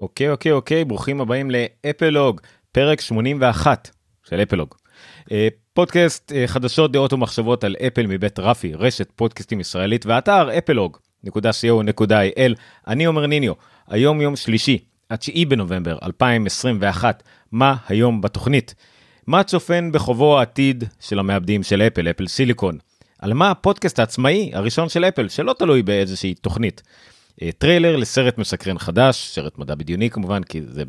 אוקיי, אוקיי, אוקיי, ברוכים הבאים לאפלוג, פרק 81 של אפלוג. אה, פודקאסט אה, חדשות, דעות ומחשבות על אפל מבית רפי, רשת פודקאסטים ישראלית, ואתר אפלוג.co.il. אני עומר ניניו, היום יום שלישי, ה-9 בנובמבר 2021, מה היום בתוכנית? מה צופן בחובו העתיד של המעבדים של אפל, אפל סיליקון? על מה הפודקאסט העצמאי הראשון של אפל, שלא תלוי באיזושהי תוכנית. אה, טריילר לסרט מסקרן חדש, סרט מדע בדיוני כמובן, כי זה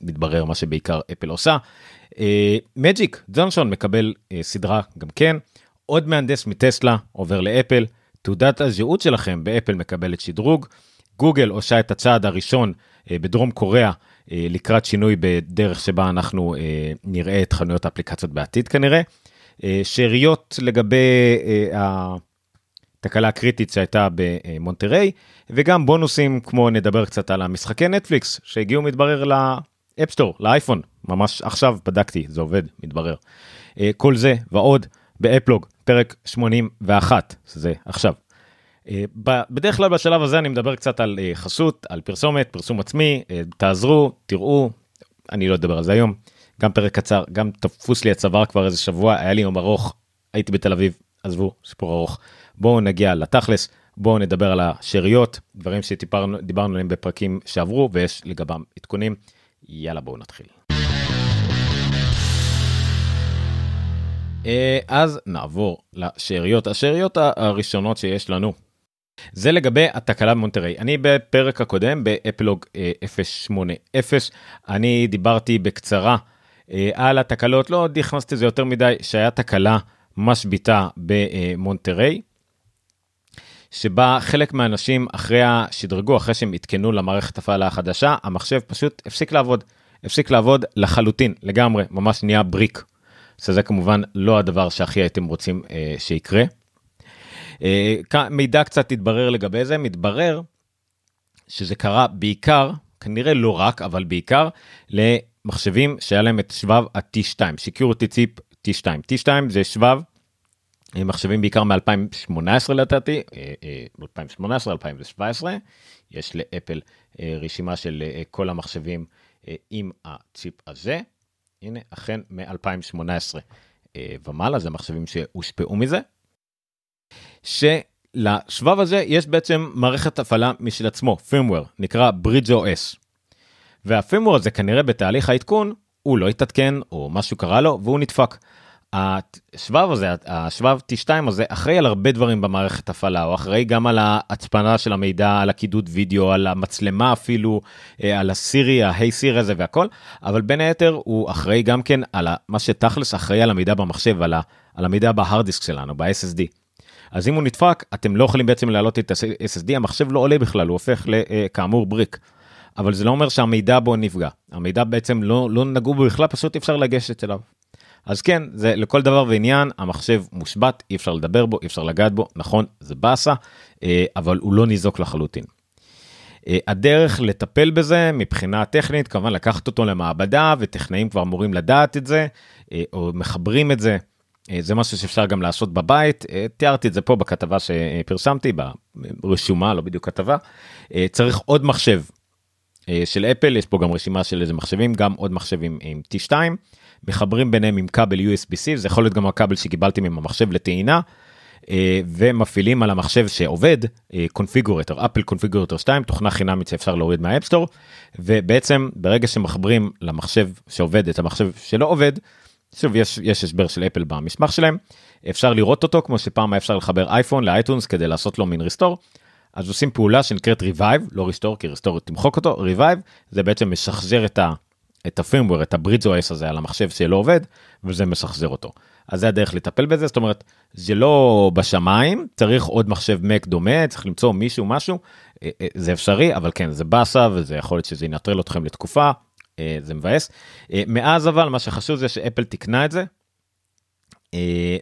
מתברר מה שבעיקר אפל עושה. מג'יק, אה, ג'ונסון מקבל אה, סדרה גם כן, עוד מהנדס מטסלה עובר לאפל, תעודת הזהות שלכם באפל מקבלת שדרוג, גוגל עושה את הצעד הראשון אה, בדרום קוריאה אה, לקראת שינוי בדרך שבה אנחנו אה, נראה את חנויות האפליקציות בעתיד כנראה. אה, שאריות לגבי התקלה הקריטית שהייתה במונטריי, וגם בונוסים כמו נדבר קצת על המשחקי נטפליקס שהגיעו מתברר ל App Store, לאייפון, ממש עכשיו בדקתי, זה עובד, מתברר. אה, כל זה ועוד באפלוג, פרק 81, שזה עכשיו. אה, בדרך כלל בשלב הזה אני מדבר קצת על אה, חסות, על פרסומת, פרסום עצמי, תעזרו, תראו, אני לא אדבר על זה היום, גם פרק קצר, גם תפוס לי הצוואר כבר איזה שבוע, היה לי יום ארוך, הייתי בתל אביב, עזבו, סיפור ארוך. בואו נגיע לתכלס, בואו נדבר על השאריות, דברים שדיברנו עליהם בפרקים שעברו ויש לגבם עדכונים. יאללה בואו נתחיל. אה, אז נעבור לשאריות, השאריות הראשונות שיש לנו. זה לגבי התקלה במונטריי. אני בפרק הקודם באפלוג 080 אה, אני דיברתי בקצרה אה, על התקלות, לא נכנסתי לזה יותר מדי, שהיה תקלה משביתה במונטריי. שבה חלק מהאנשים אחרי השדרגו, אחרי שהם עדכנו למערכת הפעלה החדשה, המחשב פשוט הפסיק לעבוד. הפסיק לעבוד לחלוטין, לגמרי, ממש נהיה בריק. שזה כמובן לא הדבר שהכי הייתם רוצים אה, שיקרה. אה, מידע קצת התברר לגבי זה, מתברר שזה קרה בעיקר, כנראה לא רק, אבל בעיקר למחשבים שהיה להם את שבב ה-T2, Security Chip T2. T2 זה שבב מחשבים בעיקר מ-2018 לדעתי, 2018, 2017, יש לאפל אה, רשימה של אה, כל המחשבים אה, עם הצ'יפ הזה. הנה, אכן מ-2018 ומעלה, זה מחשבים שהושפעו מזה. שלשבב הזה יש בעצם מערכת הפעלה משל עצמו, firmware, נקרא Bridge OS. והפירמוור הזה כנראה בתהליך העדכון, הוא לא התעדכן או משהו קרה לו והוא נדפק. השבב הזה, השבב T2 הזה, אחראי על הרבה דברים במערכת הפעלה, הוא אחראי גם על ההצפנה של המידע, על הקידוד וידאו, על המצלמה אפילו, אה, על הסירי, ההיי סיר הזה והכל, אבל בין היתר הוא אחראי גם כן על מה שתכלס אחראי על המידע במחשב, על, על המידע בהארד דיסק שלנו, ב-SSD. אז אם הוא נדפק, אתם לא יכולים בעצם להעלות את ה-SSD, המחשב לא עולה בכלל, הוא הופך לכאמור אה, בריק. אבל זה לא אומר שהמידע בו נפגע, המידע בעצם לא, לא נגעו בו בכלל, פשוט אפשר לגשת אליו. אז כן, זה לכל דבר ועניין, המחשב מושבת, אי אפשר לדבר בו, אי אפשר לגעת בו, נכון, זה באסה, אה, אבל הוא לא ניזוק לחלוטין. אה, הדרך לטפל בזה מבחינה טכנית, כמובן לקחת אותו למעבדה, וטכנאים כבר אמורים לדעת את זה, אה, או מחברים את זה. זה משהו שאפשר גם לעשות בבית, תיארתי את זה פה בכתבה שפרסמתי, ברשומה, לא בדיוק כתבה. צריך עוד מחשב של אפל, יש פה גם רשימה של איזה מחשבים, גם עוד מחשבים עם T2. מחברים ביניהם עם כבל USB-C, זה יכול להיות גם הכבל שקיבלתם עם המחשב לטעינה, אה, ומפעילים על המחשב שעובד Configurator, Apple Configurator 2, תוכנה חינמית שאפשר להוריד מה App Store, ובעצם ברגע שמחברים למחשב שעובד את המחשב שלא עובד, שוב יש, יש הסבר של אפל במסמך שלהם, אפשר לראות אותו כמו שפעם היה אפשר לחבר אייפון לאייטונס כדי לעשות לו מין ריסטור. אז עושים פעולה שנקראת revive, לא ריסטור כי ריסטור תמחוק אותו, revive זה בעצם משחזר את ה... את הפירמוור, את הברידזו אס הזה על המחשב שלא עובד, וזה משחזר אותו. אז זה הדרך לטפל בזה, זאת אומרת, זה לא בשמיים, צריך עוד מחשב מק דומה, צריך למצוא מישהו, משהו, אה, אה, זה אפשרי, אבל כן, זה באסה, וזה יכול להיות שזה ינטרל אתכם לתקופה, אה, זה מבאס. מאז אבל, מה שחשוב זה שאפל תיקנה את זה.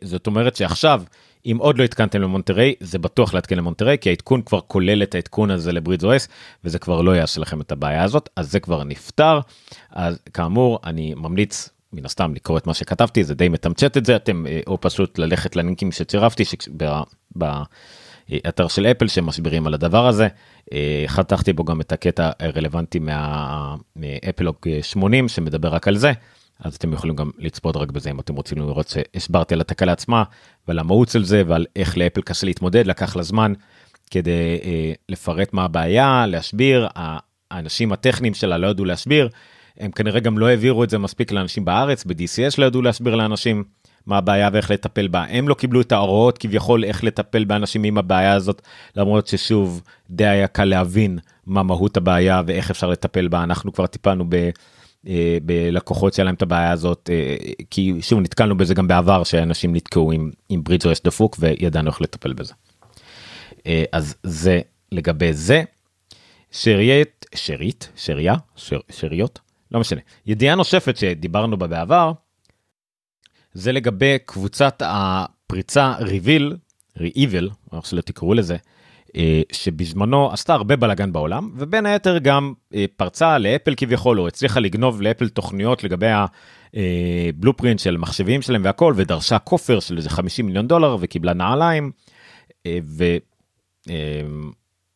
זאת אומרת שעכשיו, אם עוד לא התקנתם למונטריי, זה בטוח להתקן למונטריי, כי העדכון כבר כולל את העדכון הזה לברידס אס, וזה כבר לא יעשה לכם את הבעיה הזאת, אז זה כבר נפתר. אז כאמור, אני ממליץ מן הסתם לקרוא את מה שכתבתי, זה די מתמצת את זה, אתם, אה, או פשוט ללכת ללינקים שצירפתי, אתר של אפל שמסבירים על הדבר הזה. חתכתי בו גם את הקטע הרלוונטי מאפלוג 80 שמדבר רק על זה. אז אתם יכולים גם לצפות רק בזה אם אתם רוצים לראות שהסברתי על התקלה עצמה ועל המהות של זה ועל איך לאפל קשה להתמודד לקח לה זמן כדי אה, לפרט מה הבעיה להסביר. האנשים הטכניים שלה לא ידעו להסביר. הם כנראה גם לא העבירו את זה מספיק לאנשים בארץ ב-DCS לא ידעו להסביר לאנשים מה הבעיה ואיך לטפל בה. הם לא קיבלו את ההוראות כביכול איך לטפל באנשים עם הבעיה הזאת למרות ששוב די היה קל להבין מה מהות הבעיה ואיך אפשר לטפל בה. אנחנו כבר טיפלנו ב... אה, בלקוחות שלהם את הבעיה הזאת אה, כי שוב נתקלנו בזה גם בעבר שאנשים נתקעו עם, עם ברידג' רש דפוק וידענו איך לטפל בזה. אה, אז זה לגבי זה. שארית, שארית, שאריה, שר, שאריות, לא משנה. ידיעה נוספת שדיברנו בה בעבר, זה לגבי קבוצת הפריצה ריביל, ריאיבל, איך שלא תקראו לזה, שבזמנו עשתה הרבה בלאגן בעולם ובין היתר גם אה, פרצה לאפל כביכול או הצליחה לגנוב לאפל תוכניות לגבי הבלופרינט של מחשבים שלהם והכל ודרשה כופר של איזה 50 מיליון דולר וקיבלה נעליים אה, ו...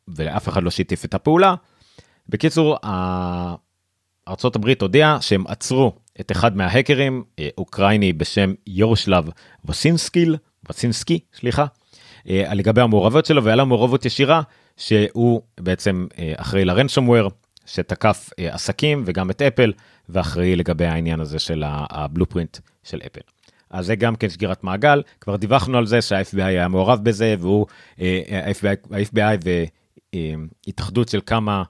ולאף אחד לא שיתף את הפעולה. בקיצור הברית הודיעה שהם עצרו את אחד מההקרים אוקראיני בשם יורשלב וסינסקיל וסינסקי סליחה אה, לגבי המעורבות שלו והיה לו מעורבות ישירה שהוא בעצם אה, אחראי לרנשומוור שתקף אה, עסקים וגם את אפל ואחראי לגבי העניין הזה של הבלופרינט של אפל. אז זה גם כן סגירת מעגל כבר דיווחנו על זה שה-FBI היה מעורב בזה והוא ה-FBI והתאחדות של כמה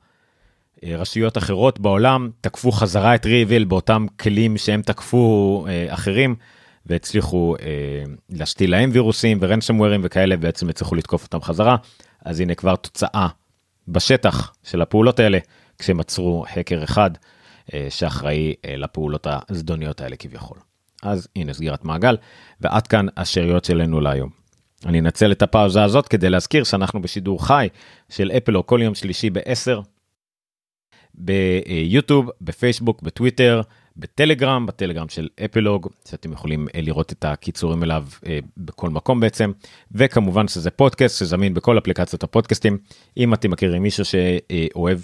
רשויות אחרות בעולם תקפו חזרה את ריביל באותם כלים שהם תקפו אחרים והצליחו אה, להשתיל להם וירוסים ורנסומוורים וכאלה בעצם הצליחו לתקוף אותם חזרה אז הנה כבר תוצאה בשטח של הפעולות האלה כשהם עצרו האקר אחד אה, שאחראי אה, לפעולות הזדוניות האלה כביכול. אז הנה סגירת מעגל ועד כאן השאריות שלנו להיום. אני אנצל את הפאוזה הזאת כדי להזכיר שאנחנו בשידור חי של אפלו כל יום שלישי ב-10 ביוטיוב, בפייסבוק, בטוויטר, בטלגרם, בטלגרם של אפלוג, שאתם יכולים אה, לראות את הקיצורים אליו אה, בכל מקום בעצם, וכמובן שזה פודקאסט שזמין בכל אפליקציות הפודקאסטים. אם אתם מכירים מישהו שאוהב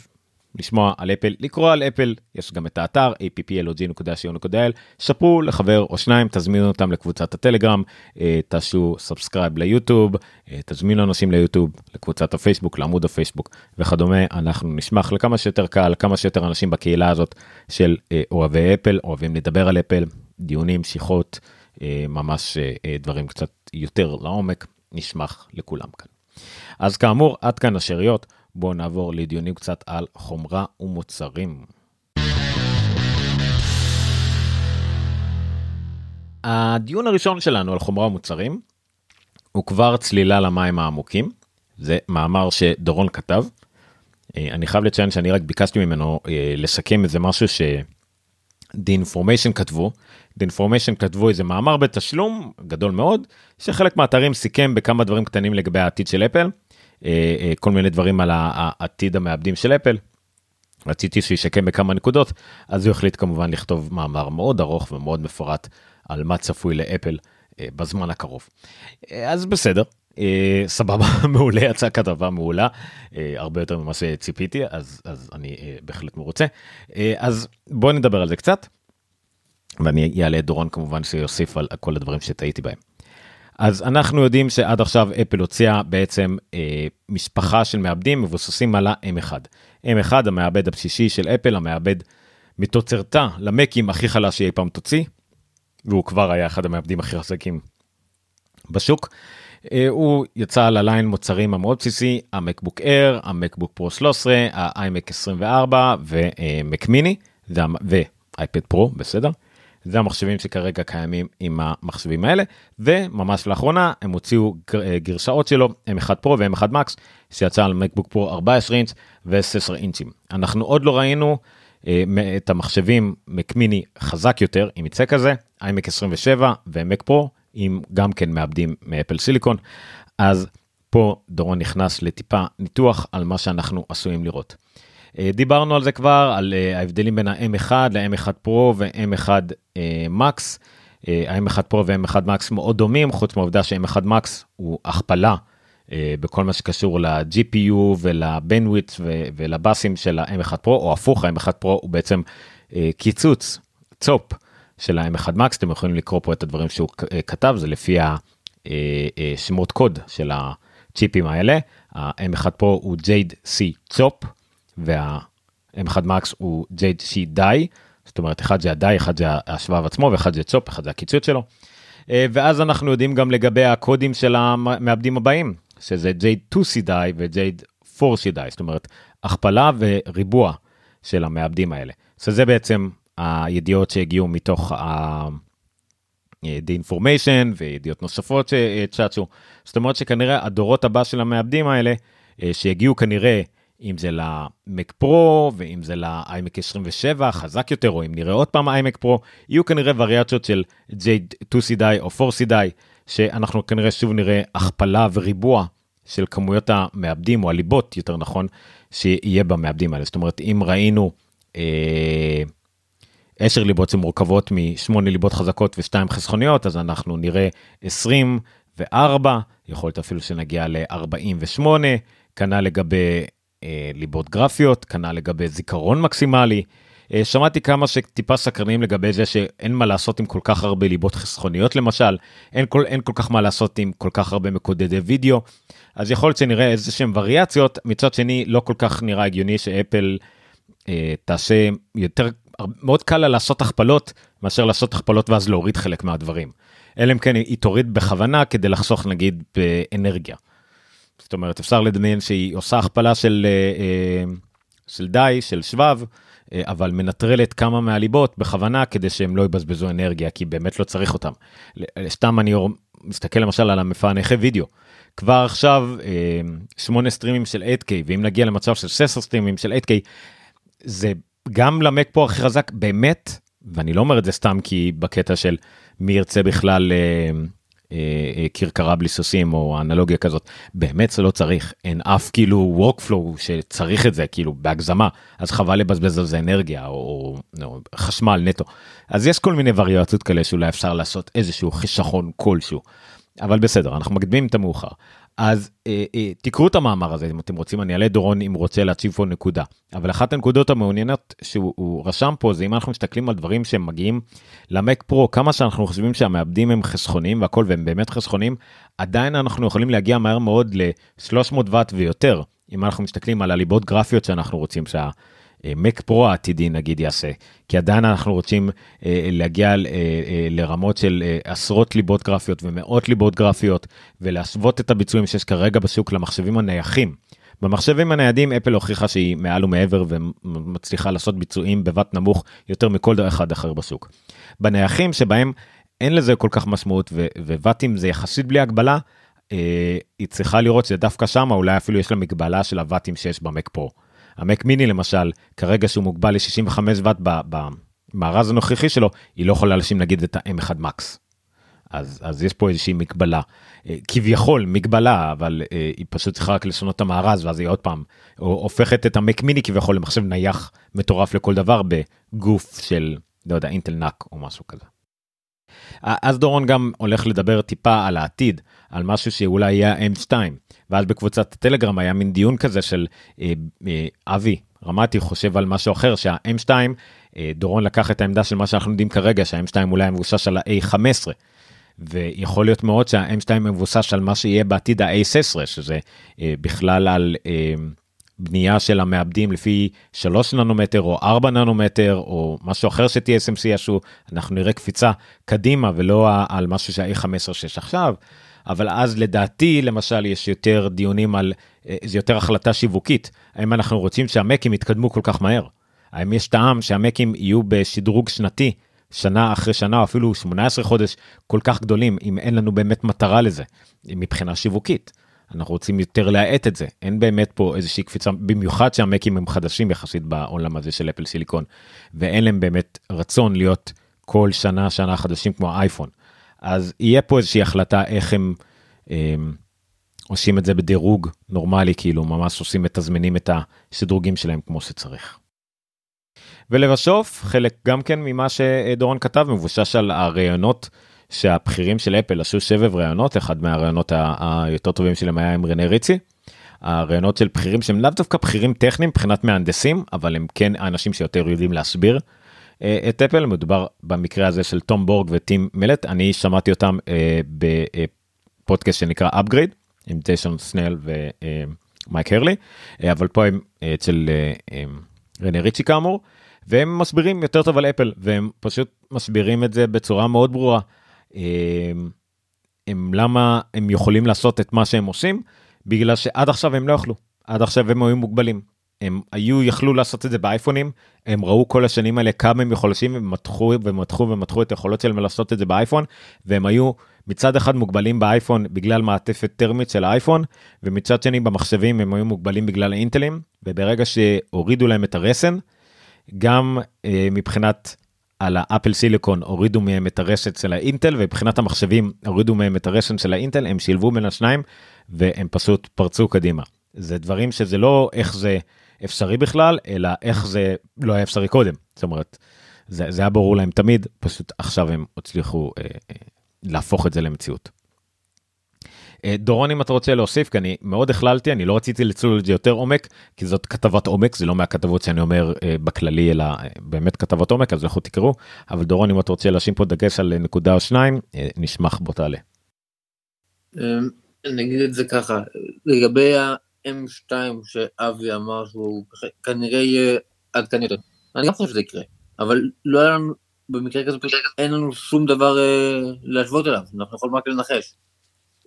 לשמוע על אפל, לקרוא על אפל, יש גם את האתר applog.co.il, שפרו לחבר או שניים, תזמינו אותם לקבוצת הטלגרם, אה, תעשו subscribe ליוטיוב, אה, תזמינו אנשים ליוטיוב, לקבוצת הפייסבוק, לעמוד הפייסבוק וכדומה, אנחנו נשמח לכמה שיותר קהל, כמה שיותר אנשים בקהילה הזאת של אה, אוהבי אפל, אוהבים לדבר על אפל, דיונים, שיחות, ממש דברים קצת יותר לעומק, נשמח לכולם כאן. אז כאמור, עד כאן השאריות. בואו נעבור לדיונים קצת על חומרה ומוצרים. הדיון הראשון שלנו על חומרה ומוצרים הוא כבר צלילה למים העמוקים. זה מאמר שדורון כתב. אה, אני חייב לציין שאני רק ביקשתי ממנו אה, לסכם איזה משהו ש... The Information כתבו, The Information כתבו איזה מאמר בתשלום גדול מאוד, שחלק מהאתרים סיכם בכמה דברים קטנים לגבי העתיד של אפל, כל מיני דברים על העתיד המעבדים של אפל. רציתי שיסכם בכמה נקודות אז הוא החליט כמובן לכתוב מאמר מאוד ארוך ומאוד מפורט על מה צפוי לאפל אה, בזמן הקרוב. אז בסדר סבבה מעולה יצאה כתבה מעולה הרבה יותר ממה שציפיתי אז אז אני בהחלט מרוצה אז בוא נדבר על זה קצת. ואני אעלה את דורון כמובן שיוסיף על כל הדברים שטעיתי בהם. אז אנחנו יודעים שעד עכשיו אפל הוציאה בעצם אה, משפחה של מעבדים מבוססים על ה-M1. M1 המעבד הבסיסי של אפל, המעבד מתוצרתה למקים הכי חלש שאי פעם תוציא, והוא כבר היה אחד המעבדים הכי חזקים בשוק. אה, הוא יצא על הליין מוצרים המאוד בסיסי, המקבוק אייר, המקבוק פרו 13, האיימק 24 ומק מיני ואייפד פרו, בסדר? זה המחשבים שכרגע קיימים עם המחשבים האלה וממש לאחרונה הם הוציאו אה, גרשאות שלו M1 פרו ו-M1 מקס שיצא על מקבוק פרו 14 אינץ' ו-16 אינצ'ים. אנחנו עוד לא ראינו אה, את המחשבים מק מיני חזק יותר אם יצא כזה, iMac 27 ומק פרו עם גם כן מעבדים מאפל סיליקון אז פה דורון נכנס לטיפה ניתוח על מה שאנחנו עשויים לראות. אה, דיברנו על זה כבר, על אה, ההבדלים בין ה-M1 ל-M1 Pro ו-M1 Max. ה-M1 Pro ו-M1 Max מאוד דומים, חוץ מהעובדה ש-M1 Max הוא הכפלה אה, בכל מה שקשור ל-GPU ולבנדוויץ ולבאסים של ה-M1 Pro, או הפוך, ה-M1 Pro הוא בעצם אה, קיצוץ, צופ של ה-M1 Max, אתם יכולים לקרוא פה את הדברים שהוא כתב, זה לפי השמות קוד של הצ'יפים האלה, ה-M1 Pro הוא JADE-C צופ, וה-M1 Max הוא JADE-C די, זאת אומרת אחד זה הדי, אחד זה השבב עצמו ואחד זה צופ, אחד זה הקיצוץ שלו. אה, ואז אנחנו יודעים גם לגבי הקודים של המעבדים הבאים, שזה J2C די ו-J4C די, זאת אומרת הכפלה וריבוע של המעבדים האלה. שזה בעצם הידיעות שהגיעו מתוך ה... The Information וידיעות נוספות שצ'אצ'ו. זאת אומרת שכנראה הדורות הבא של המעבדים האלה, אה, שיגיעו כנראה אם זה למק פרו ואם זה לאיימק 27 חזק יותר או אם נראה עוד פעם איימק פרו יהיו כנראה וריאציות של J2CDI או 4CDI שאנחנו כנראה שוב נראה הכפלה וריבוע של כמויות המעבדים או הליבות יותר נכון שיהיה במעבדים האלה זאת אומרת אם ראינו. אה, 10 ליבות שמורכבות משמונה ליבות חזקות ושתיים חסכוניות אז אנחנו נראה 24 יכול להיות אפילו שנגיע ל-48 כנ"ל לגבי ליבות גרפיות, כנ"ל לגבי זיכרון מקסימלי. אה, שמעתי כמה שטיפה סקרנים לגבי זה שאין מה לעשות עם כל כך הרבה ליבות חסכוניות למשל, אין כל, אין כל כך מה לעשות עם כל כך הרבה מקודדי וידאו, אז יכול להיות שנראה איזה שהם וריאציות, מצד שני לא כל כך נראה הגיוני שאפל אה, תעשה יותר, מאוד קל לה לעשות הכפלות מאשר לעשות הכפלות ואז להוריד חלק מהדברים. אלא אם כן היא תוריד בכוונה כדי לחסוך נגיד באנרגיה. זאת אומרת אפשר לדמיין שהיא עושה הכפלה של אה, אה, של די של שבב אה, אבל מנטרלת כמה מהליבות בכוונה כדי שהם לא יבזבזו אנרגיה כי באמת לא צריך אותם. סתם אני מסתכל למשל על המפענחי וידאו. כבר עכשיו 8 סטרימים של 8K ואם נגיע למצב של 16 סטרימים של 8K זה גם למק פה הכי חזק באמת ואני לא אומר את זה סתם כי בקטע של מי ירצה בכלל. אה, אה, כרכרה בלי סוסים או אנלוגיה כזאת. באמת זה לא צריך. אין אף כאילו workflow שצריך את זה כאילו בהגזמה. אז חבל לבזבז על זה אנרגיה או, או חשמל נטו. אז יש כל מיני וריאציות כאלה שאולי אפשר לעשות איזשהו חישכון כלשהו. אבל בסדר אנחנו מקדימים את המאוחר אז אה, אה, תקראו את המאמר הזה אם אתם רוצים אני אעלה דורון אם רוצה להציב פה נקודה. אבל אחת הנקודות המעוניינות שהוא רשם פה זה אם אנחנו מסתכלים על דברים שהם מגיעים למק פרו כמה שאנחנו חושבים שהמעבדים הם חסכונים והכל והם באמת חסכונים עדיין אנחנו יכולים להגיע מהר מאוד ל-300 ואט ויותר אם אנחנו מסתכלים על הליבות גרפיות שאנחנו רוצים שה... מק פרו העתידי נגיד יעשה כי עדיין אנחנו רוצים אה, להגיע אה, אה, לרמות של אה, עשרות ליבות גרפיות ומאות ליבות גרפיות ולהשוות את הביצועים שיש כרגע בשוק למחשבים הנייחים. במחשבים הניידים אפל הוכיחה שהיא מעל ומעבר ומצליחה לעשות ביצועים בבת נמוך יותר מכל אחד אחר בשוק. בנייחים שבהם אין לזה כל כך משמעות וואטים זה יחסית בלי הגבלה. אה, היא צריכה לראות שדווקא שם אולי אפילו יש לה מגבלה של הוואטים שיש במק פרו. המק מיני למשל, כרגע שהוא מוגבל ל-65 ואט במארז הנוכחי שלו, היא לא יכולה לשים נגיד את ה-M1 מקס. אז, אז יש פה איזושהי מגבלה, אה, כביכול מגבלה, אבל אה, היא פשוט צריכה רק לשנות את המארז ואז היא עוד פעם הופכת את המק מיני כביכול למחשב נייח מטורף לכל דבר בגוף של, לא יודע, אינטל נאק או משהו כזה. אז דורון גם הולך לדבר טיפה על העתיד, על משהו שאולי יהיה M2, ואז בקבוצת הטלגרם היה מין דיון כזה של אה, אה, אבי רמתי חושב על משהו אחר שה-M2, אה, דורון לקח את העמדה של מה שאנחנו יודעים כרגע שה-M2 אולי מבוסס על ה-A15. ויכול להיות מאוד שה-M2 מבוסס על מה שיהיה בעתיד ה-A16 שזה אה, בכלל על אה, בנייה של המעבדים לפי 3 ננומטר או 4 ננומטר או משהו אחר ש-TSMC יעשו אנחנו נראה קפיצה קדימה ולא על משהו שה-A15 שיש עכשיו. אבל אז לדעתי למשל יש יותר דיונים על אה, זה יותר החלטה שיווקית האם אנחנו רוצים שהמקים יתקדמו כל כך מהר. האם יש טעם שהמקים יהיו בשדרוג שנתי שנה אחרי שנה או אפילו 18 חודש כל כך גדולים אם אין לנו באמת מטרה לזה מבחינה שיווקית. אנחנו רוצים יותר להאט את זה אין באמת פה איזושהי קפיצה במיוחד שהמקים הם חדשים יחסית בעולם הזה של אפל סיליקון ואין להם באמת רצון להיות כל שנה שנה חדשים כמו האייפון. אז יהיה פה איזושהי החלטה איך הם, אמ, עושים את זה בדירוג נורמלי כאילו ממש עושים מתזמנים את השדרוגים שלהם כמו שצריך. ולבסוף חלק גם כן ממה שדורון כתב מבושש על הרעיונות שהבכירים של אפל עשו שבב ראיונות, אחד מהראיונות היותר טובים שלהם היה עם רנה ריצי. הראיונות של בכירים שהם לאו דווקא בכירים טכניים מבחינת מהנדסים, אבל הם כן האנשים שיותר יודעים להסביר אה, את אפל, מדובר במקרה הזה של תום בורג וטים מלט, אני שמעתי אותם אה, בפודקאסט שנקרא upgrade עם ג'יישון סנל ומייק הרלי, אבל פה הם אצל רנה ריצ'י כאמור. והם מסבירים יותר טוב על אפל והם פשוט מסבירים את זה בצורה מאוד ברורה. הם, הם למה הם יכולים לעשות את מה שהם עושים? בגלל שעד עכשיו הם לא יכלו. עד עכשיו הם היו מוגבלים. הם היו יכלו לעשות את זה באייפונים הם ראו כל השנים האלה כמה הם יכולים ומתחו ומתחו ומתחו את היכולות שלהם לעשות את זה באייפון והם היו מצד אחד מוגבלים באייפון בגלל מעטפת טרמית של האייפון ומצד שני במחשבים הם היו מוגבלים בגלל האינטלים וברגע שהורידו להם את הרסן גם אה, מבחינת על האפל סיליקון הורידו מהם את הרשת של האינטל ומבחינת המחשבים הורידו מהם את הרשת של האינטל הם שילבו בין השניים והם פשוט פרצו קדימה. זה דברים שזה לא איך זה אפשרי בכלל אלא איך זה לא היה אפשרי קודם זאת אומרת זה, זה היה ברור להם תמיד פשוט עכשיו הם הצליחו אה, אה, להפוך את זה למציאות. אה, דורון אם אתה רוצה להוסיף כי אני מאוד הכללתי אני לא רציתי לצלול את זה יותר עומק כי זאת כתבת עומק זה לא מהכתבות שאני אומר אה, בכללי אלא אה, באמת כתבות עומק אז לכו תקראו אבל דורון אם אתה רוצה להשאיר פה דגש על נקודה או שניים נשמח בוא תעלה. אמ, נגיד את זה ככה לגבי ה-M2 שאבי אמר שהוא כנראה יהיה עדכני יותר אני גם חושב שזה יקרה אבל לא היה לנו במקרה כזה אין לנו שום דבר להשוות אליו אנחנו יכולים רק לנחש.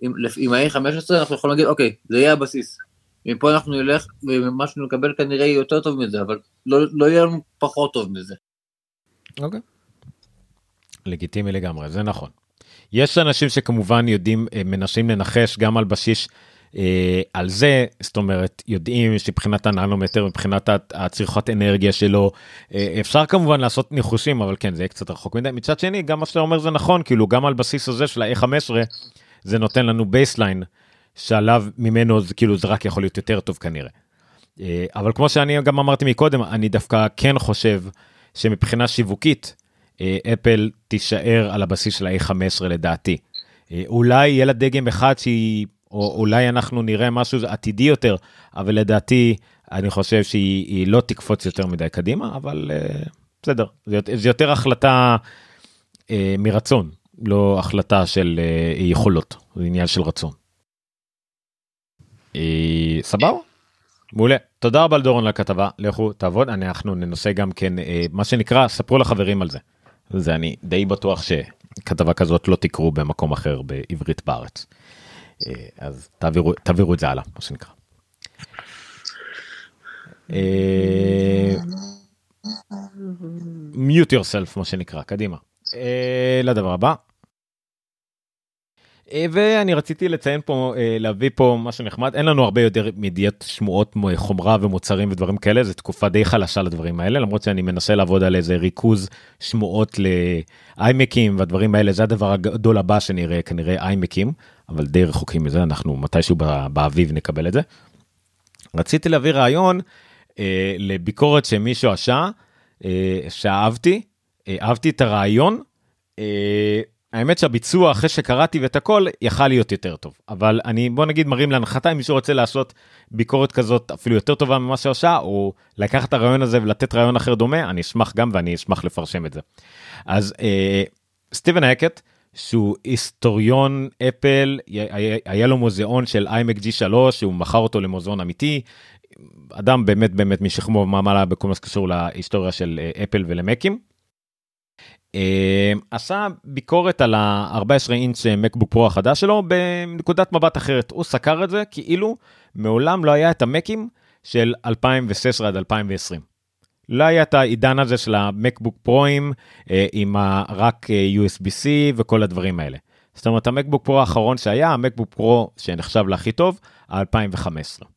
עם, עם ה-A15 אנחנו יכולים להגיד אוקיי זה יהיה הבסיס. מפה אנחנו נלך ומה שנקבל כנראה יותר טוב מזה אבל לא, לא יהיה לנו פחות טוב מזה. אוקיי. לגיטימי לגמרי זה נכון. יש אנשים שכמובן יודעים אה, מנסים לנחש גם על בסיס אה, על זה זאת אומרת יודעים שמבחינת הננומטר מבחינת הצריכת אנרגיה שלו אה, אפשר כמובן לעשות ניחושים אבל כן זה יהיה קצת רחוק מדי מצד שני גם מה שאתה אומר זה נכון כאילו גם על בסיס הזה של ה-A15 זה נותן לנו baseline שעליו ממנו זה כאילו זה רק יכול להיות יותר טוב כנראה. אה, אבל כמו שאני גם אמרתי מקודם אני דווקא כן חושב שמבחינה שיווקית אה, אפל תישאר על הבסיס של ה-A15 לדעתי. אה, אולי יהיה לה דגם אחד שהיא או אולי אנחנו נראה משהו עתידי יותר אבל לדעתי אני חושב שהיא לא תקפוץ יותר מדי קדימה אבל בסדר זה יותר החלטה מרצון לא החלטה של uh, יכולות, זה עניין של רצון. Uh, סבבה? מעולה. תודה רבה לדורון לכתבה, לכו תעבוד, אנחנו ננסה גם כן, uh, מה שנקרא, ספרו לחברים על זה. זה אני די בטוח שכתבה כזאת לא תקרו במקום אחר בעברית בארץ. אז תעבירו, תעבירו את זה הלאה, מה שנקרא. uh, yourself מה שנקרא קדימה. אה, לדבר הבא. אה, ואני רציתי לציין פה אה, להביא פה משהו נחמד אין לנו הרבה יותר מידיעת שמועות חומרה ומוצרים ודברים כאלה זו תקופה די חלשה לדברים האלה למרות שאני מנסה לעבוד על איזה ריכוז שמועות לאיימקים והדברים האלה זה הדבר הגדול הבא שנראה כנראה איימקים אבל די רחוקים מזה אנחנו מתישהו באביב נקבל את זה. רציתי להביא רעיון אה, לביקורת שמישהו עשה אה, שאהבתי אה, אהבתי את הרעיון. אה, האמת שהביצוע אחרי שקראתי ואת הכל יכל להיות יותר טוב אבל אני בוא נגיד מרים להנחתה אם מישהו רוצה לעשות ביקורת כזאת אפילו יותר טובה ממה שעושה או לקחת הרעיון הזה ולתת רעיון אחר דומה אני אשמח גם ואני אשמח לפרשם את זה. אז אה, סטיבן הקט שהוא היסטוריון אפל היה, היה לו מוזיאון של איימק G3 שהוא מכר אותו למוזיאון אמיתי אדם באמת באמת משכמו ומעלה בכל מה שקשור להיסטוריה של אפל ולמקים. אה, עשה ביקורת על ה-14 אינץ' מקבוק פרו החדש שלו בנקודת מבט אחרת הוא סקר את זה כאילו מעולם לא היה את המקים של 2016 עד 2020. לא היה את העידן הזה של המקבוק פרוים אה, עם רק אה, USB-C וכל הדברים האלה. זאת אומרת המקבוק פרו האחרון שהיה המקבוק פרו שנחשב להכי טוב 2015.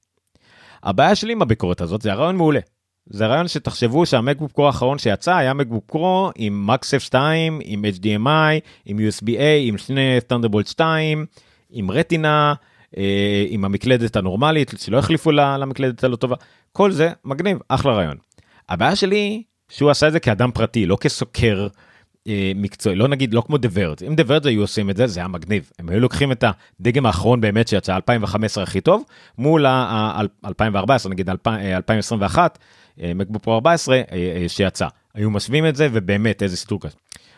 הבעיה שלי עם הביקורת הזאת זה הרעיון מעולה זה רעיון שתחשבו שהמקבוק פרו האחרון שיצא היה מקבוק פרו עם מקסף 2 עם HDMI עם USB-A עם שני תנדרבולט 2 עם רטינה אה, עם המקלדת הנורמלית שלא החליפו למקלדת הלא טובה כל זה מגניב אחלה רעיון. הבעיה שלי שהוא עשה את זה כאדם פרטי לא כסוקר אה, מקצועי, לא נגיד, לא כמו דה ורד, אם דה ורד היו עושים את זה, זה היה מגניב. הם היו לוקחים את הדגם האחרון באמת שיצא 2015 הכי טוב, מול ה-2014, נגיד 2021, מקבוק פרו 14 שיצא. היו משווים את זה, ובאמת, איזה סיטור כזה.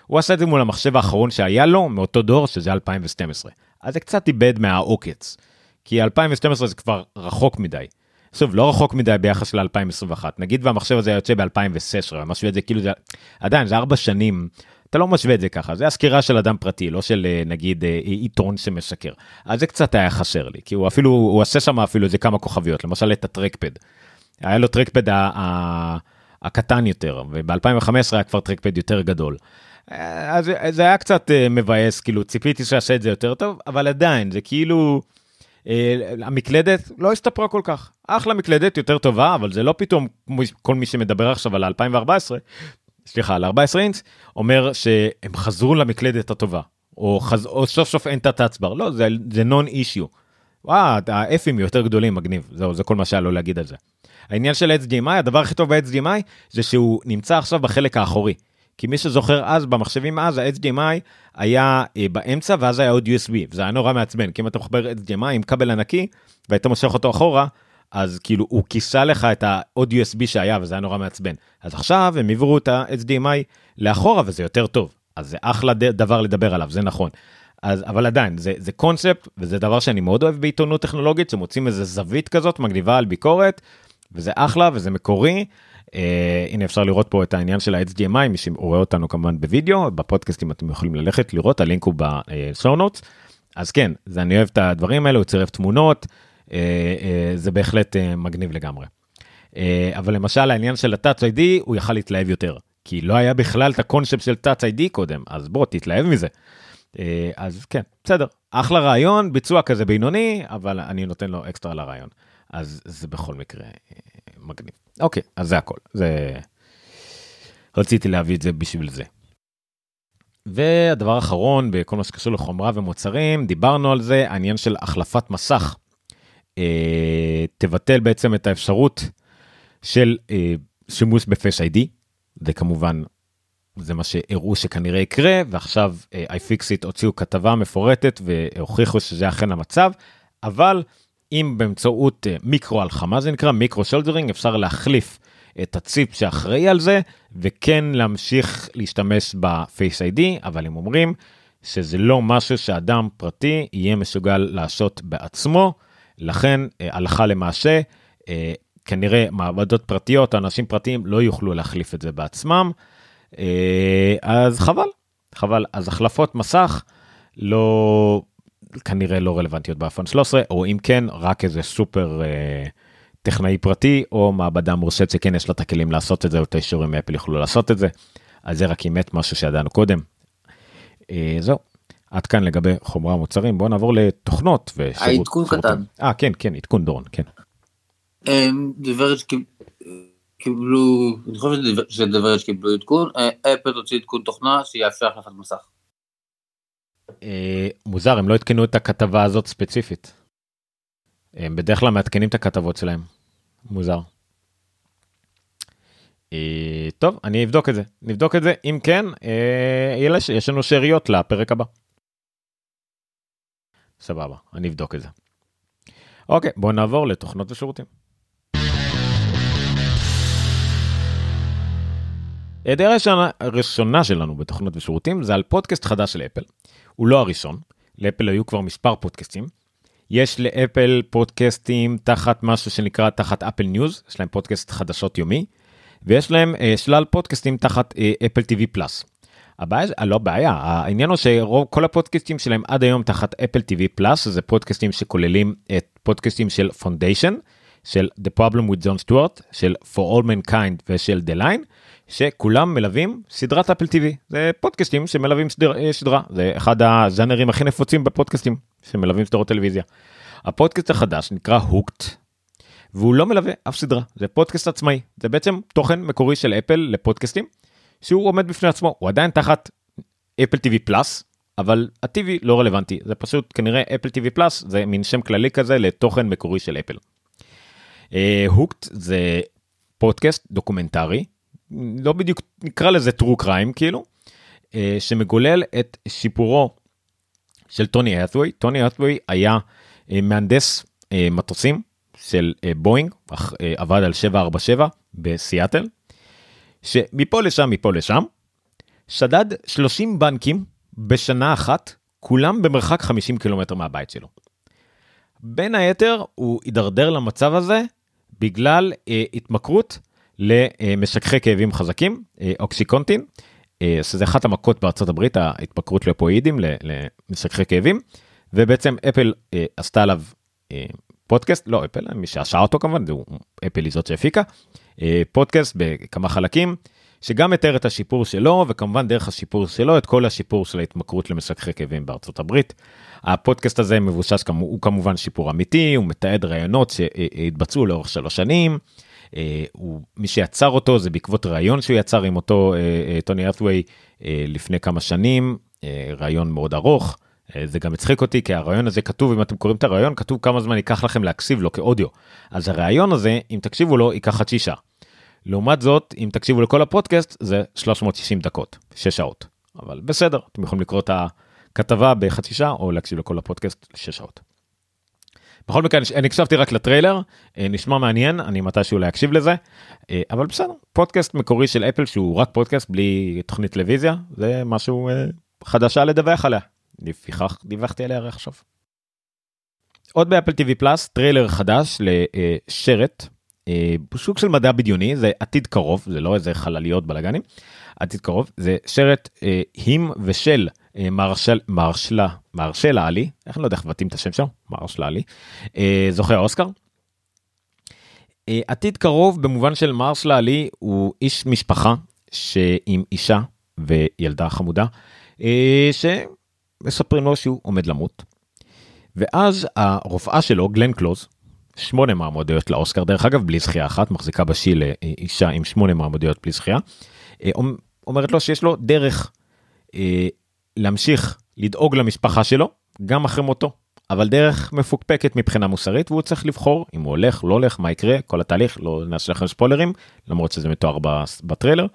הוא עשה את זה מול המחשב האחרון שהיה לו, מאותו דור, שזה 2012. אז זה קצת איבד מהעוקץ. כי 2012 זה כבר רחוק מדי. שוב, לא רחוק מדי ביחס ל-2021. נגיד והמחשב הזה יוצא ב-2016, משווה את זה כאילו זה, עדיין, זה ארבע שנים. אתה לא משווה את זה ככה, זה הסקירה של אדם פרטי, לא של אה, נגיד אה, עיתון שמשקר. אז זה קצת היה חסר לי, כי הוא אפילו, הוא עושה שם אפילו איזה כמה כוכביות, למשל את הטרקפד. היה לו טרקפד הקטן יותר, וב-2015 היה כבר טרקפד יותר גדול. אה, אז זה היה קצת מבאס, כאילו ציפיתי שיעשה את זה יותר טוב, אבל עדיין, זה כאילו... אה, המקלדת לא הסתפרה כל כך. אחלה מקלדת, יותר טובה, אבל זה לא פתאום כל מי שמדבר עכשיו על 2014, סליחה, על 14 אינץ, אומר שהם חזרו למקלדת הטובה, או, חז... או סוף סוף אין את הטאצבר, לא, זה נון אישיו. וואה, האפים יותר גדולים, מגניב, זהו, זה כל מה שהיה לו להגיד על זה. העניין של HDMI, הדבר הכי טוב ב-HDMI זה שהוא נמצא עכשיו בחלק האחורי. כי מי שזוכר אז במחשבים אז ה-HDMI היה אה, באמצע ואז היה עוד USB וזה היה נורא מעצבן כי אם אתה מחבר HDMI עם כבל ענקי והיית מושך אותו אחורה אז כאילו הוא כיסה לך את העוד USB שהיה וזה היה נורא מעצבן אז עכשיו הם העבירו את ה-HDMI לאחורה וזה יותר טוב אז זה אחלה דבר לדבר עליו זה נכון. אז אבל עדיין זה זה קונספט וזה דבר שאני מאוד אוהב בעיתונות טכנולוגית שמוצאים איזה זווית כזאת מגניבה על ביקורת וזה אחלה וזה מקורי Uh, הנה אפשר לראות פה את העניין של ה-HDMI, מי שרואה אותנו כמובן בווידאו, בפודקאסטים אתם יכולים ללכת לראות, הלינק הוא בשואו נוטס. אז כן, זה, אני אוהב את הדברים האלה, הוא צירף תמונות, uh, uh, זה בהחלט uh, מגניב לגמרי. Uh, אבל למשל העניין של ה-Touch ID, הוא יכל להתלהב יותר, כי לא היה בכלל את הקונספט של Touch ID קודם, אז בוא תתלהב מזה. אז כן, בסדר, אחלה רעיון, ביצוע כזה בינוני, אבל אני נותן לו אקסטרה לרעיון. אז זה בכל מקרה מגניב. אוקיי, אז זה הכל. זה... רציתי להביא את זה בשביל זה. והדבר האחרון בכל מה שקשור לחומרה ומוצרים, דיברנו על זה, העניין של החלפת מסך. אה, תבטל בעצם את האפשרות של אה, שימוש בפייס איי-די, זה כמובן, זה מה שהראו שכנראה יקרה, ועכשיו אה, iFixit הוציאו כתבה מפורטת והוכיחו שזה אכן המצב, אבל אם באמצעות אה, מיקרו הלחמה זה נקרא מיקרו שולדרינג אפשר להחליף את הציפ שאחראי על זה וכן להמשיך להשתמש בפייס איי-די אבל הם אומרים שזה לא משהו שאדם פרטי יהיה מסוגל לעשות בעצמו לכן אה, הלכה למעשה אה, כנראה מעבדות פרטיות אנשים פרטיים לא יוכלו להחליף את זה בעצמם אז חבל חבל אז החלפות מסך לא כנראה לא רלוונטיות באפון 13 או אם כן רק איזה סופר אה, טכנאי פרטי או מעבדה מורשת שכן יש לה את הכלים לעשות את זה או את האישורים מאפל יוכלו לעשות את זה. אז זה רק אימת משהו שידענו קודם. אה, זהו. עד כאן לגבי חומרי המוצרים בוא נעבור לתוכנות ושירות. העדכון קטן. אה כן כן עדכון דורון כן. דברת קיבלו אני חושב שדברת קיבלו עדכון אפל הוציא עדכון תוכנה שיאפשר החלפת מסך. אה, מוזר הם לא עדכנו את הכתבה הזאת ספציפית. הם בדרך כלל מעדכנים את הכתבות שלהם. מוזר. אה, טוב אני אבדוק את זה נבדוק את זה אם כן אה, יש לנו שאריות לפרק הבא. סבבה אני אבדוק את זה. אוקיי בוא נעבור לתוכנות ושירותים. הדעה הראשונה שלנו בתוכנות ושירותים זה על פודקאסט חדש של אפל. הוא לא הראשון, לאפל היו כבר מספר פודקאסטים. יש לאפל פודקאסטים תחת משהו שנקרא תחת Apple News, יש להם פודקאסט חדשות יומי, ויש להם אה, שלל פודקאסטים תחת אה, Apple TV Plus. הבעיה, אה, לא בעיה, העניין הוא שרוב כל הפודקאסטים שלהם עד היום תחת Apple TV Plus, זה פודקאסטים שכוללים את פודקאסטים של Foundation, של The Problem with John Stewart, של For All Mankind ושל The Line, שכולם מלווים סדרת אפל טיווי. זה פודקאסטים שמלווים סדר, אה, סדרה. זה אחד הז'אנרים הכי נפוצים בפודקאסטים שמלווים סדרות טלוויזיה. הפודקאסט החדש נקרא הוקט והוא לא מלווה אף סדרה. זה פודקאסט עצמאי. זה בעצם תוכן מקורי של אפל לפודקאסטים שהוא עומד בפני עצמו. הוא עדיין תחת אפל טיווי פלאס אבל הטיווי לא רלוונטי. זה פשוט כנראה אפל טיווי פלאס זה מין שם כללי כזה לתוכן מקורי של אפל. Hooked אה, זה פודקאסט דוקומנטרי לא בדיוק נקרא לזה true crime כאילו. אה, שמגולל את סיפורו של טוני האת'ווי. טוני האת'ווי היה אה, מהנדס אה, מטוסים של בואינג, אך, אה, עבד על 747 בסיאטל, שמפה לשם, מפה לשם, שדד 30 בנקים בשנה אחת, כולם במרחק 50 קילומטר מהבית שלו. בין היתר, הוא הידרדר למצב הזה בגלל אה, התמכרות למשככי כאבים חזקים, אה, אוקסיקונטין, אה, שזה אחת המכות בארצות הברית, ההתמכרות לאופואידים, למשככי כאבים, ובעצם אפל אה, עשתה עליו פודקאסט, לא אפל, מי שעשה אותו כמובן, זה אפל היא זאת שהפיקה, פודקאסט בכמה חלקים, שגם מתאר את השיפור שלו, וכמובן דרך השיפור שלו, את כל השיפור של ההתמכרות למשככי כאבים בארצות הברית. הפודקאסט הזה מבושש, הוא כמובן שיפור אמיתי, הוא מתעד רעיונות שהתבצעו לאורך שלוש שנים. אה, הוא, מי שיצר אותו זה בעקבות ראיון שהוא יצר עם אותו אה, טוני ארת'ווי לפני כמה שנים, ראיון מאוד ארוך. זה גם הצחיק אותי כי הרעיון הזה כתוב אם אתם קוראים את הרעיון כתוב כמה זמן ייקח לכם להקשיב לו כאודיו אז הרעיון הזה אם תקשיבו לו ייקח חצי שעה. לעומת זאת אם תקשיבו לכל הפודקאסט זה 360 דקות 6 שעות אבל בסדר אתם יכולים לקרוא את הכתבה בחצי שעה או להקשיב לכל הפודקאסט 6 שעות. בכל מקרה אני הקשבתי רק לטריילר אה, נשמע מעניין אני מתישהו להקשיב לזה אה, אבל בסדר פודקאסט מקורי של אפל שהוא רק פודקאסט בלי תוכנית טלוויזיה זה משהו אה, חדשה לדווח עליה. לפיכך דיווחתי עליה עכשיו. עוד ב Apple TV Plus טריילר חדש לסרט סוג של מדע בדיוני זה עתיד קרוב זה לא איזה חלליות בלאגנים עתיד קרוב זה שרת עם ושל מרשל מרשלה מרשלה עלי איך אני לא יודע איך מבטאים את השם שלו מרשלה עלי זוכה האוסקר. עתיד קרוב במובן של מרשלה עלי הוא איש משפחה שעם אישה וילדה חמודה שמספרים לו שהוא עומד למות. ואז הרופאה שלו גלן קלוז שמונה מעמודיות לאוסקר דרך אגב בלי זכייה אחת מחזיקה בשיא לאישה עם שמונה מעמודיות בלי זכייה. אומרת לו שיש לו דרך אה, להמשיך לדאוג למשפחה שלו גם אחרי מותו אבל דרך מפוקפקת מבחינה מוסרית והוא צריך לבחור אם הוא הולך לא הולך מה יקרה כל התהליך לא נעשה לכם ספוילרים למרות שזה מתואר בטריילר.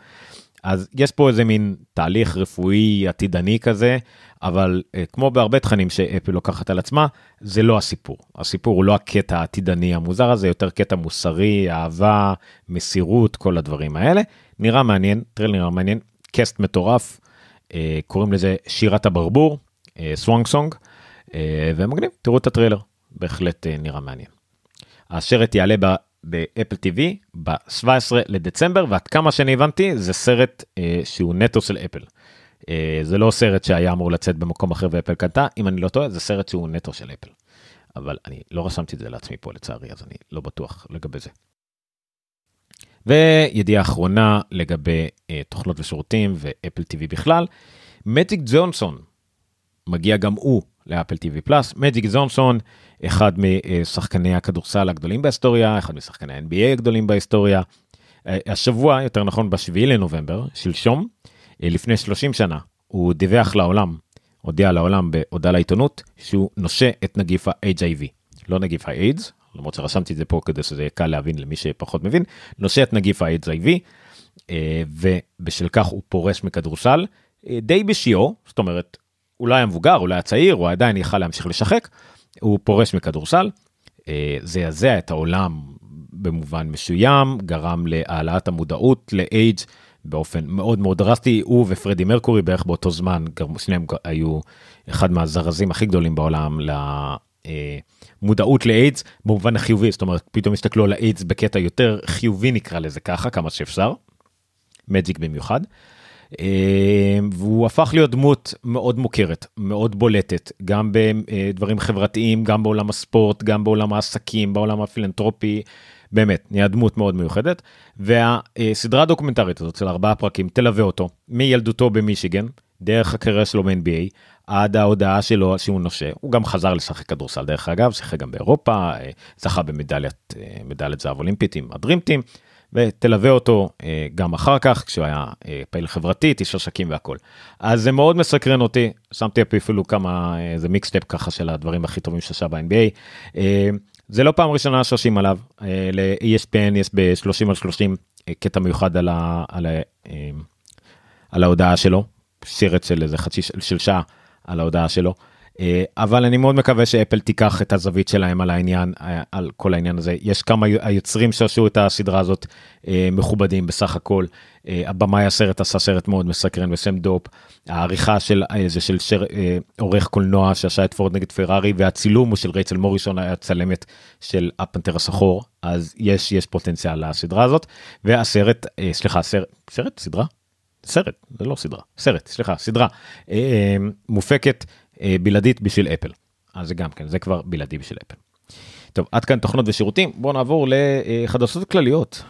אז יש פה איזה מין תהליך רפואי עתידני כזה אבל uh, כמו בהרבה תכנים שאפל לוקחת על עצמה זה לא הסיפור. הסיפור הוא לא הקטע העתידני המוזר הזה יותר קטע מוסרי אהבה מסירות כל הדברים האלה. נראה מעניין טריילר נראה מעניין קסט מטורף קוראים לזה שירת הברבור Swan Song ומגניב תראו את הטריילר בהחלט אה, נראה מעניין. הסרט יעלה. ב Apple TV ב-17 לדצמבר ועד כמה שאני הבנתי זה סרט אה, שהוא נטו של אפל. אה, זה לא סרט שהיה אמור לצאת במקום אחר ואפל קנתה אם אני לא טועה זה סרט שהוא נטו של אפל. אבל אני לא רשמתי את זה לעצמי פה לצערי אז אני לא בטוח לגבי זה. וידיעה אחרונה לגבי אה, תוכנות ושירותים ואפל TV בכלל. מטיק ג'ונסון מגיע גם הוא לאפל TV פלאס מג'יק ג'ונסון אחד משחקני הכדורסל הגדולים בהיסטוריה אחד משחקני ה-NBA הגדולים בהיסטוריה. השבוע יותר נכון בשביעי לנובמבר שלשום לפני 30 שנה הוא דיווח לעולם הודיע לעולם בהודעה לעיתונות שהוא נושה את נגיף ה-HIV לא נגיף ה-AIDS למרות שרשמתי את זה פה כדי שזה יהיה קל להבין למי שפחות מבין. נושה את נגיף ה-HIV ובשל כך הוא פורש מכדורסל די בשיאו זאת אומרת אולי המבוגר אולי הצעיר הוא עדיין יכל להמשיך לשחק הוא פורש מכדורסל. זה יזע את העולם במובן מסוים גרם להעלאת המודעות לאיידס באופן מאוד מאוד דרסטי. הוא ופרדי מרקורי בערך באותו זמן שניהם היו אחד מהזרזים הכי גדולים בעולם למודעות לאיידס במובן החיובי זאת אומרת פתאום הסתכלו על האיידס בקטע יותר חיובי נקרא לזה ככה כמה שאפשר. מג'יק במיוחד. והוא הפך להיות דמות מאוד מוכרת מאוד בולטת גם בדברים חברתיים גם בעולם הספורט גם בעולם העסקים בעולם הפילנטרופי באמת נהיה דמות מאוד מיוחדת והסדרה הדוקומנטרית הזאת של ארבעה פרקים תלווה אותו מילדותו במישיגן דרך הקריירה שלו מ-NBA עד ההודעה שלו שהוא נושה הוא גם חזר לשחק כדורסל דרך אגב שיחק גם באירופה זכה במדליית מדליית זהב אולימפית עם הדרימטים ותלווה אותו גם אחר כך כשהוא היה פעיל חברתית איש עסקים והכל אז זה מאוד מסקרן אותי שמתי אפילו כמה איזה מיקסטפ ככה של הדברים הכי טובים שעשה ב-NBA. זה לא פעם ראשונה שעושים עליו ל-ESPN יש ב-30 על 30 קטע מיוחד על, ה, על, ה, על ההודעה שלו שרת של איזה חצי של שעה על ההודעה שלו. אה, אבל אני מאוד מקווה שאפל תיקח את הזווית שלהם על העניין אה, על כל העניין הזה. יש כמה היוצרים שעשו את הסדרה הזאת אה, מכובדים בסך הכל. הבמאי הסרט עשה סרט מאוד מסקרן בשם דופ. העריכה של זה של שר, עורך קולנוע שעשה את פורד נגד פרארי והצילום הוא של רייצל מוריסון היה צלמת של הפנתר הסחור. אז יש יש פוטנציאל לסדרה הזאת. והסרט סליחה סרט? סדרה סרט זה לא סדרה סרט סליחה סדרה מופקת אה, בלעדית בשביל אפל. אז זה גם כן, זה כבר בלעדי בשביל אפל. טוב, עד כאן תוכנות ושירותים, בואו נעבור לחדשות כלליות.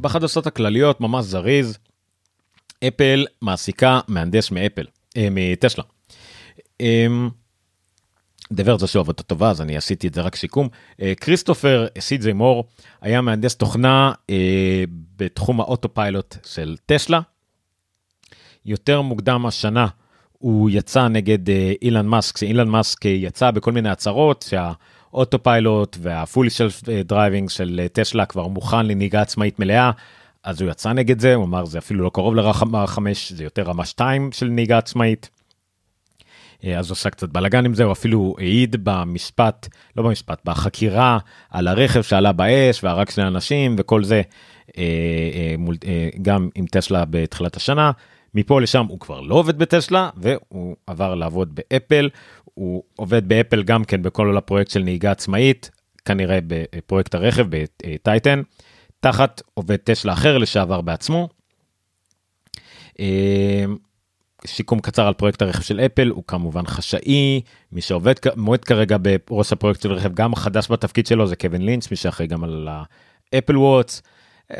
בחדשות הכלליות, ממש זריז, אפל מעסיקה מהנדס מאפל, אה, מטסלה. אה, דבר זה שוב עבודה טובה אז אני עשיתי את זה רק סיכום. אה, כריסטופר סי ג'יי מור היה מהנדס תוכנה אה, בתחום ה Autopilot של טסלה יותר מוקדם השנה הוא יצא נגד אה, אילן מאסק, שאילן מאסק יצא בכל מיני הצהרות שה Autopilot וה Fully Self Driving של טסלה כבר מוכן לנהיגה עצמאית מלאה. אז הוא יצא נגד זה, הוא אמר זה אפילו לא קרוב לרמה 5, זה יותר רמה 2 של נהיגה עצמאית. אה, אז עושה קצת בלאגן עם זה, הוא אפילו העיד במשפט, לא במשפט, בחקירה על הרכב שעלה באש והרג שני אנשים וכל זה, גם עם טסלה בתחילת השנה. מפה לשם הוא כבר לא עובד בטסלה והוא עבר לעבוד באפל, הוא עובד באפל גם כן בכל הפרויקט של נהיגה עצמאית, כנראה בפרויקט הרכב ב Titan, תחת עובד טסלה אחר לשעבר בעצמו. סיכום קצר על פרויקט הרכב של אפל הוא כמובן חשאי מי שעובד מועד כרגע בראש הפרויקט של רכב גם חדש בתפקיד שלו זה קווין לינץ' מי שאחראי גם על ה Apple Watch. אמ,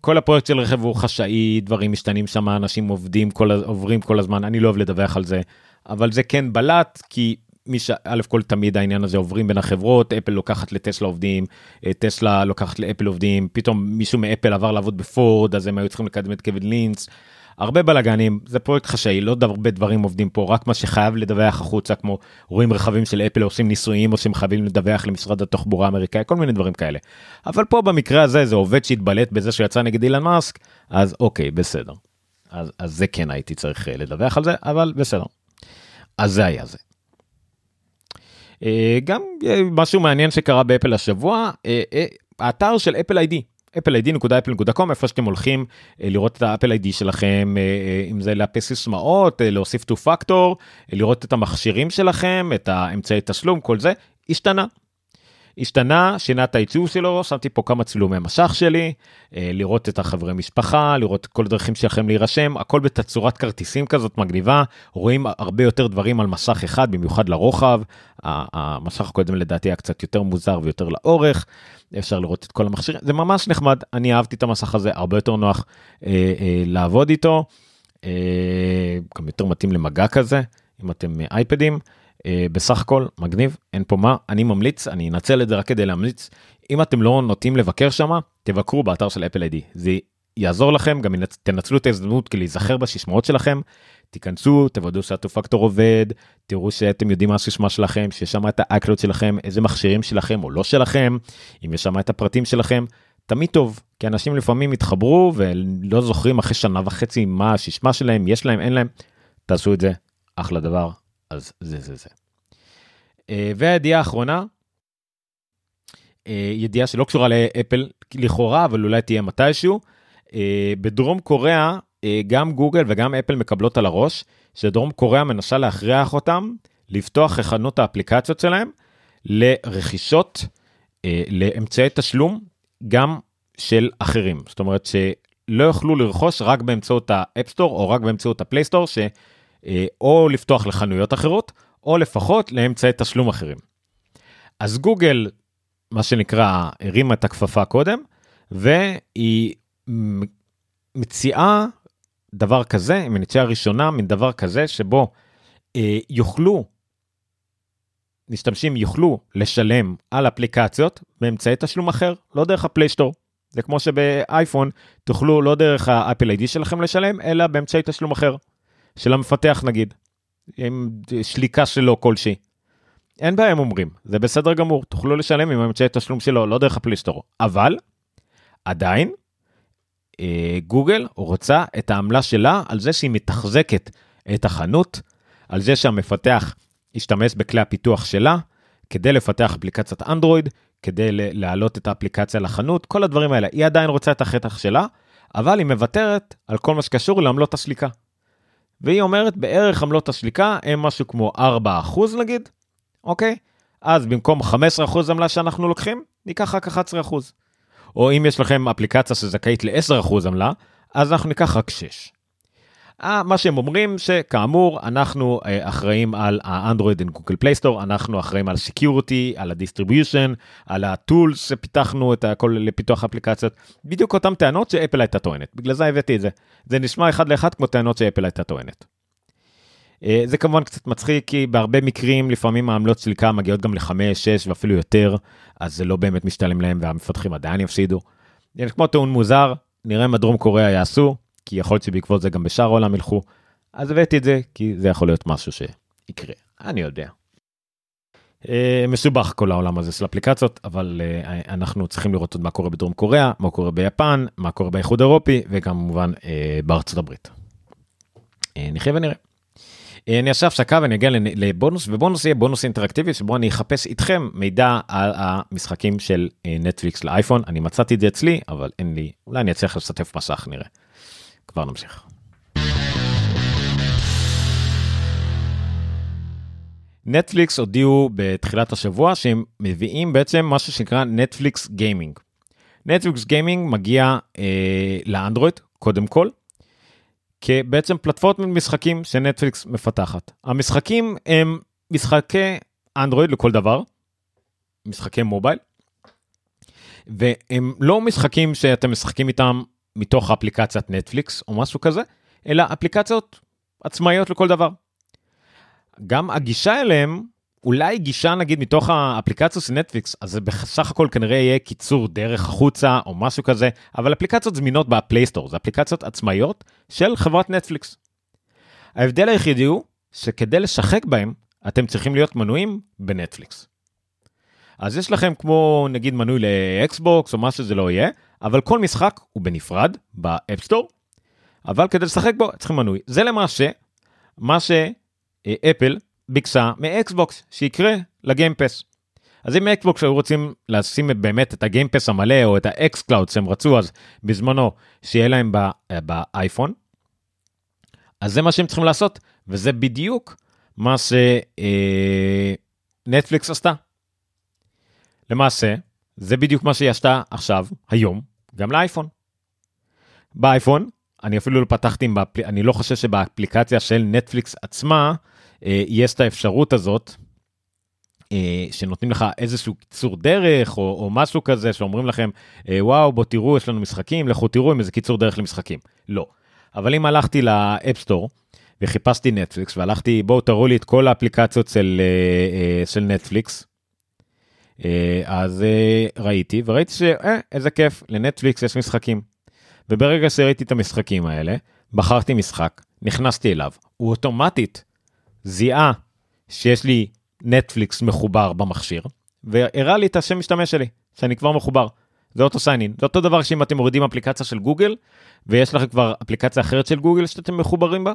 כל הפרויקט של רכב הוא חשאי, דברים משתנים שם, אנשים עובדים, כל, עוברים כל הזמן, אני לא אוהב לדווח על זה, אבל זה כן בלט, כי מי ש... א' כל תמיד העניין הזה עוברים בין החברות, אפל לוקחת לטסלה עובדים, אה, טסלה לוקחת לאפל עובדים, פתאום מישהו מאפל עבר לעבוד בפורד, אז הם היו צריכים לקדם את קווין לינץ. הרבה בלאגנים, זה פרויקט חשאי, לא הרבה דברים עובדים פה, רק מה שחייב לדווח החוצה, כמו רואים רכבים של אפל עושים ניסויים או שהם חייבים לדווח למשרד התחבורה האמריקאי, כל מיני דברים כאלה. אבל פה במקרה הזה זה עובד שהתבלט בזה שיצא נגד אילן מאסק, אז אוקיי, בסדר. אז, אז זה כן הייתי צריך אה, לדווח על זה, אבל בסדר. אז זה היה זה. אה, גם אה, משהו מעניין שקרה באפל השבוע, האתר של אפל איי-די appleid.apple.com איפה שאתם הולכים אה, לראות את האפל איי-די שלכם אה, אה, אם זה לאפס סיסמאות להוסיף 2 פקטור לראות את המכשירים שלכם את האמצעי תשלום כל זה השתנה השתנה, שינה את העיצוב שלו, שמתי פה כמה צילומי משך שלי, אה, לראות את החברי משפחה, לראות כל הדרכים שלכם להירשם, הכל בתצורת כרטיסים כזאת מגניבה, רואים הרבה יותר דברים על מסך אחד, במיוחד לרוחב, המסך הקודם לדעתי היה קצת יותר מוזר ויותר לאורך, אפשר לראות את כל המכשירים, זה ממש נחמד, אני אהבתי את המסך הזה, הרבה יותר נוח אה, אה, לעבוד איתו, אה, גם יותר מתאים למגע כזה, אם אתם אייפדים. אה, בסך הכל מגניב אין פה מה אני ממליץ אני אנצל את זה רק כדי להמליץ. אם אתם לא נוטים לבקר שמה תבקרו באתר של אפל איי-די זה יעזור לכם גם תנצלו את ההזדמנות כדי להיזכר בסיסמאות שלכם. תיכנסו תוודאו שהטו פקטור עובד תראו שאתם יודעים מה הסיסמה שלכם שיש שם את האקלות שלכם איזה מכשירים שלכם או לא שלכם אם יש שם את הפרטים שלכם. תמיד טוב כי אנשים לפעמים יתחברו ולא זוכרים אחרי שנה וחצי מה הסיסמה שלהם יש להם אין להם. תעשו את זה אחלה דבר אז זה זה זה. אה, והידיעה האחרונה, אה, ידיעה שלא קשורה לאפל לכאורה, אבל אולי תהיה מתישהו. אה, בדרום קוריאה, גם גוגל וגם אפל מקבלות על הראש, שדרום קוריאה מנסה להכריח אותם לפתוח חנות האפליקציות שלהם לרכישות, לאמצעי תשלום, גם של אחרים. זאת אומרת שלא יוכלו לרכוש רק באמצעות ה App Store או רק באמצעות ה Play Store, אה, או לפתוח לחנויות אחרות, או לפחות לאמצעי תשלום אחרים. אז גוגל, מה שנקרא, הרימה את הכפפה קודם, והיא מציעה דבר כזה, היא מציעה ראשונה, מין דבר כזה, שבו אה, יוכלו, משתמשים יוכלו לשלם על אפליקציות באמצעי תשלום אחר, לא דרך הפלייסטור. זה כמו שבאייפון תוכלו לא דרך האפל איי-די שלכם לשלם, אלא באמצעי תשלום אחר. של המפתח נגיד, עם שליקה שלו כלשהי. אין בעיה הם אומרים, זה בסדר גמור, תוכלו לשלם עם אמצעי תשלום שלו, לא דרך הפליסטור, אבל עדיין שגוגל רוצה את העמלה שלה על זה שהיא מתחזקת את החנות, על זה שהמפתח ישתמש בכלי הפיתוח שלה כדי לפתח אפליקציית אנדרואיד, כדי להעלות את האפליקציה לחנות, כל הדברים האלה. היא עדיין רוצה את החתך שלה, אבל היא מוותרת על כל מה שקשור לעמלות הסליקה. והיא אומרת בערך עמלות הסליקה הם משהו כמו 4% נגיד, אוקיי? אז במקום 15% עמלה שאנחנו לוקחים, ניקח רק 11%. או אם יש לכם אפליקציה שזכאית ל-10% עמלה, אז אנחנו ניקח רק 6. אה, מה שהם אומרים שכאמור אנחנו אה, אחראים על האנדרואיד ו Google Play Store אנחנו אחראים על security על ה distribution על הטולס שפיתחנו את הכל לפיתוח אפליקציות בדיוק אותם טענות שאפל הייתה טוענת בגלל זה הבאתי את זה זה נשמע אחד לאחד כמו טענות שאפל הייתה טוענת. אה, זה כמובן קצת מצחיק כי בהרבה מקרים לפעמים העמלות סליקה מגיעות גם ל-5, 6 ואפילו יותר אז זה לא באמת משתלם להם והמפתחים עדיין יפסידו. זה כמו טעון מוזר נראה מה דרום קוריאה יעשו כי יכול להיות שבעקבות זה גם בשאר העולם ילכו. אז הבאתי את זה כי זה יכול להיות משהו שיקרה אני יודע. אה, מסובך כל העולם הזה של אפליקציות אבל אה, אנחנו צריכים לראות עוד מה קורה בדרום קוריאה מה קורה ביפן מה קורה באיחוד האירופי וגם כמובן בארצות הברית. נחיה ונראה. אני אעשה הפסקה ואני אגיע לבונוס ובונוס יהיה בונוס אינטראקטיבי שבו אני אחפש איתכם מידע על המשחקים של נטפליקס לאייפון אני מצאתי את זה אצלי אבל אין לי אולי אני אצליח לשתף מסך נראה. כבר נמשיך. נטפליקס הודיעו בתחילת השבוע שהם מביאים בעצם משהו שנקרא Netflix Gaming. Netflix Gaming מגיע אה, לאנדרואיד קודם כל כבעצם פלטפורמת משחקים שנטפליקס מפתחת. המשחקים הם משחקי אנדרואיד לכל דבר, משחקי מובייל, והם לא משחקים שאתם משחקים איתם מתוך אפליקציית נטפליקס או משהו כזה, אלא אפליקציות עצמאיות לכל דבר. גם הגישה אליהם אולי גישה נגיד מתוך האפליקציות של נטפליקס אז זה בסך הכל כנראה יהיה קיצור דרך החוצה או משהו כזה אבל אפליקציות זמינות בפלייסטור זה אפליקציות עצמאיות של חברת נטפליקס. ההבדל היחידי הוא שכדי לשחק בהם אתם צריכים להיות מנויים בנטפליקס. אז יש לכם כמו נגיד מנוי לאקסבוקס או מה שזה לא יהיה אבל כל משחק הוא בנפרד ב App Store אבל כדי לשחק בו צריכים מנוי זה למעשה מה שאפל ביקשה מאקסבוקס שיקרה ל Game Pass. אז אם אקסבוקס היו רוצים לשים באמת את ה Game Pass המלא או את ה xCloud שהם רצו אז בזמנו שיהיה להם באייפון. אז זה מה שהם צריכים לעשות וזה בדיוק מה שנטפליקס אה, עשתה. למעשה זה בדיוק מה שהיא עשתה עכשיו היום גם לאייפון. באייפון אני אפילו לא פתחתי, אני לא חושב שבאפליקציה של נטפליקס עצמה אה, יש את האפשרות הזאת, אה, שנותנים לך איזשהו קיצור דרך או, או משהו כזה שאומרים לכם אה, וואו בוא תראו יש לנו משחקים לכו תראו עם איזה קיצור דרך למשחקים לא. אבל אם הלכתי לאפסטור וחיפשתי נטפליקס והלכתי בואו תראו לי את כל האפליקציות של, של נטפליקס. אז ראיתי וראיתי שאיזה כיף לנטפליקס יש משחקים. וברגע שראיתי את המשחקים האלה בחרתי משחק נכנסתי אליו הוא אוטומטית זיהה שיש לי נטפליקס מחובר במכשיר, והראה לי את השם משתמש שלי, שאני כבר מחובר. זה אוטו סיינין. זה אותו דבר שאם אתם מורידים אפליקציה של גוגל, ויש לכם כבר אפליקציה אחרת של גוגל שאתם מחוברים בה,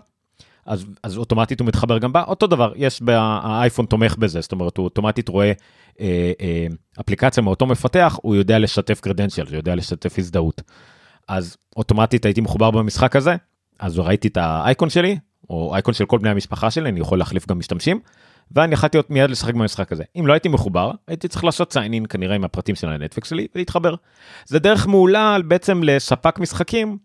אז, אז אוטומטית הוא מתחבר גם בה, אותו דבר, יש, האייפון תומך בזה, זאת אומרת הוא אוטומטית רואה אה, אה, אפליקציה מאותו מפתח, הוא יודע לשתף קרדנציאל, הוא יודע לשתף הזדהות. אז אוטומטית הייתי מחובר במשחק הזה, אז ראיתי את האייקון שלי, או אייקון של כל בני המשפחה שלי, אני יכול להחליף גם משתמשים, ואני יכלתי להיות מיד לשחק במשחק הזה. אם לא הייתי מחובר, הייתי צריך לעשות סיינין כנראה עם הפרטים של הנטפליקס שלי ולהתחבר. זה דרך מעולה בעצם לספק משחקים,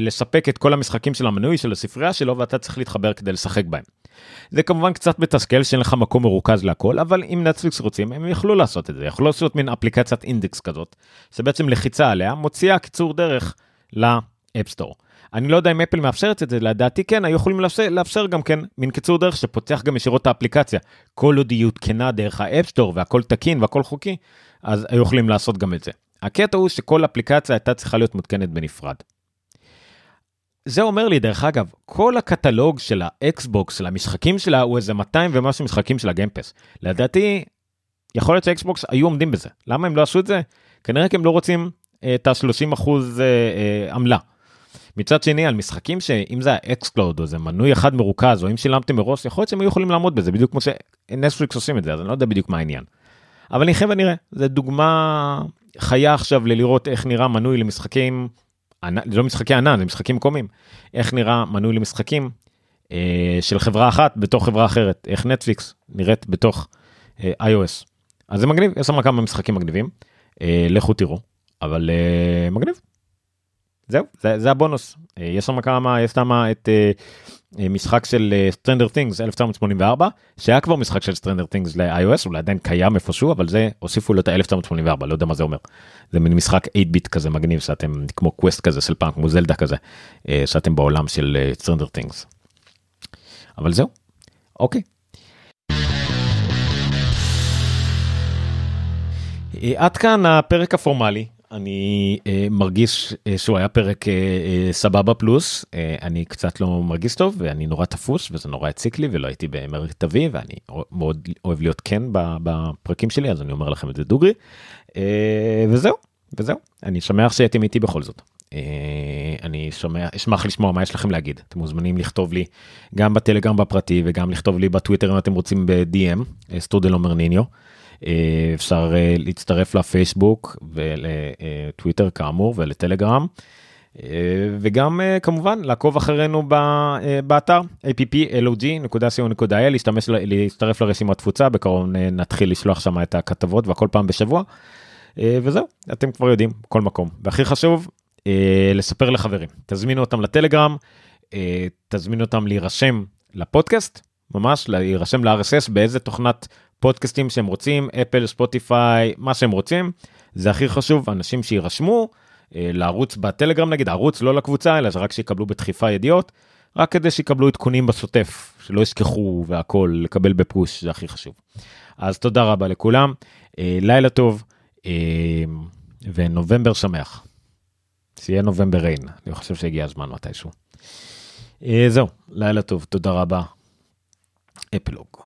לספק את כל המשחקים של המנוי של הספרייה שלו ואתה צריך להתחבר כדי לשחק בהם. זה כמובן קצת מתסכל שאין לך מקום מרוכז להכל אבל אם נטפליקס רוצים הם יכלו לעשות את זה יכלו לעשות מין אפליקציית אינדקס כזאת שבעצם לחיצה עליה מוציאה קיצור דרך ל App Store. אני לא יודע אם אפל מאפשרת את זה, לדעתי כן, היו יכולים לאפשר, לאפשר גם כן מין קיצור דרך שפותח גם ישירות את האפליקציה. כל עוד היא עודכנה דרך ה App Store והכל תקין והכל חוקי, אז היו יכולים לעשות גם את זה. הקטע הוא שכל אפליקציה הייתה צריכה להיות מותקנת בנפרד. זה אומר לי דרך אגב, כל הקטלוג של האקסבוקס, של המשחקים שלה, הוא איזה 200 ומשהו משחקים של ה Game Pass. לדעתי, יכול להיות שאקסבוקס היו עומדים בזה. למה הם לא עשו את זה? כנראה כי הם לא רוצים את ה-30 אחוז עמלה. מצד שני על משחקים שאם זה ה xCloud או זה מנוי אחד מרוכז או אם שילמתם מראש יכול להיות שהם היו יכולים לעמוד בזה בדיוק כמו שנטפליקס עושים את זה אז אני לא יודע בדיוק מה העניין. אבל נחיה ונראה זה דוגמה חיה עכשיו ללראות איך נראה מנוי למשחקים זה לא משחקי ענן זה משחקים מקומיים איך נראה מנוי למשחקים אה, של חברה אחת בתוך חברה אחרת איך נטפליקס נראית בתוך אה, iOS. אז זה מגניב יש שם כמה משחקים מגניבים אה, לכו תראו אבל אה, מגניב זהו, זה, זה הבונוס. אה, יש שם כמה, יש שם את uh, משחק של Stranger Things 1984, שהיה כבר משחק של Stranger Things ל-iOS, אולי עדיין קיים איפשהו, אבל זה, הוסיפו לו את ה-1984, לא יודע מה זה אומר. זה מין משחק 8 ביט כזה מגניב, שאתם כמו קווסט כזה של פעם, כמו זלדה כזה, uh, שאתם בעולם של uh, Stranger Things. אבל זהו, אוקיי. עד כאן הפרק הפורמלי אני uh, מרגיש uh, שהוא היה פרק uh, uh, סבבה פלוס uh, אני קצת לא מרגיש טוב ואני נורא תפוס וזה נורא הציק לי ולא הייתי במיטבי ואני מאוד אוהב להיות כן בפרקים שלי אז אני אומר לכם את זה דוגרי uh, וזהו וזהו אני שמח שהייתם איתי בכל זאת. Uh, אני שומע אשמח לשמוע מה יש לכם להגיד אתם מוזמנים לכתוב לי גם בטלגרם בפרטי וגם לכתוב לי בטוויטר אם אתם רוצים ב-DM סטודל אומר ניניו. אה, אפשר אה, להצטרף לפייסבוק ולטוויטר כאמור ולטלגרם. אה, וגם כמובן לעקוב אחרינו באתר applog.co.il להשתמש להצטרף לרשימת תפוצה בקרוב נתחיל לשלוח שם את הכתבות והכל פעם בשבוע. וזהו אתם כבר יודעים כל מקום והכי חשוב לספר לחברים תזמינו אותם לטלגרם תזמינו אותם להירשם לפודקאסט ממש להירשם ל-RSS באיזה תוכנת פודקאסטים שהם רוצים, אפל, ספוטיפיי, מה שהם רוצים. זה הכי חשוב, אנשים שיירשמו אה, לערוץ בטלגרם נגיד, ערוץ לא לקבוצה, אלא רק שיקבלו בדחיפה ידיעות, רק כדי שיקבלו עדכונים בשוטף, שלא ישכחו והכל, לקבל בפוש, זה הכי חשוב. אז תודה רבה לכולם, אה, לילה טוב, אה, ונובמבר שמח. שיהיה נובמבר ריין, אני חושב שהגיע הזמן מתישהו. זהו, לילה טוב, תודה רבה. אפלוג.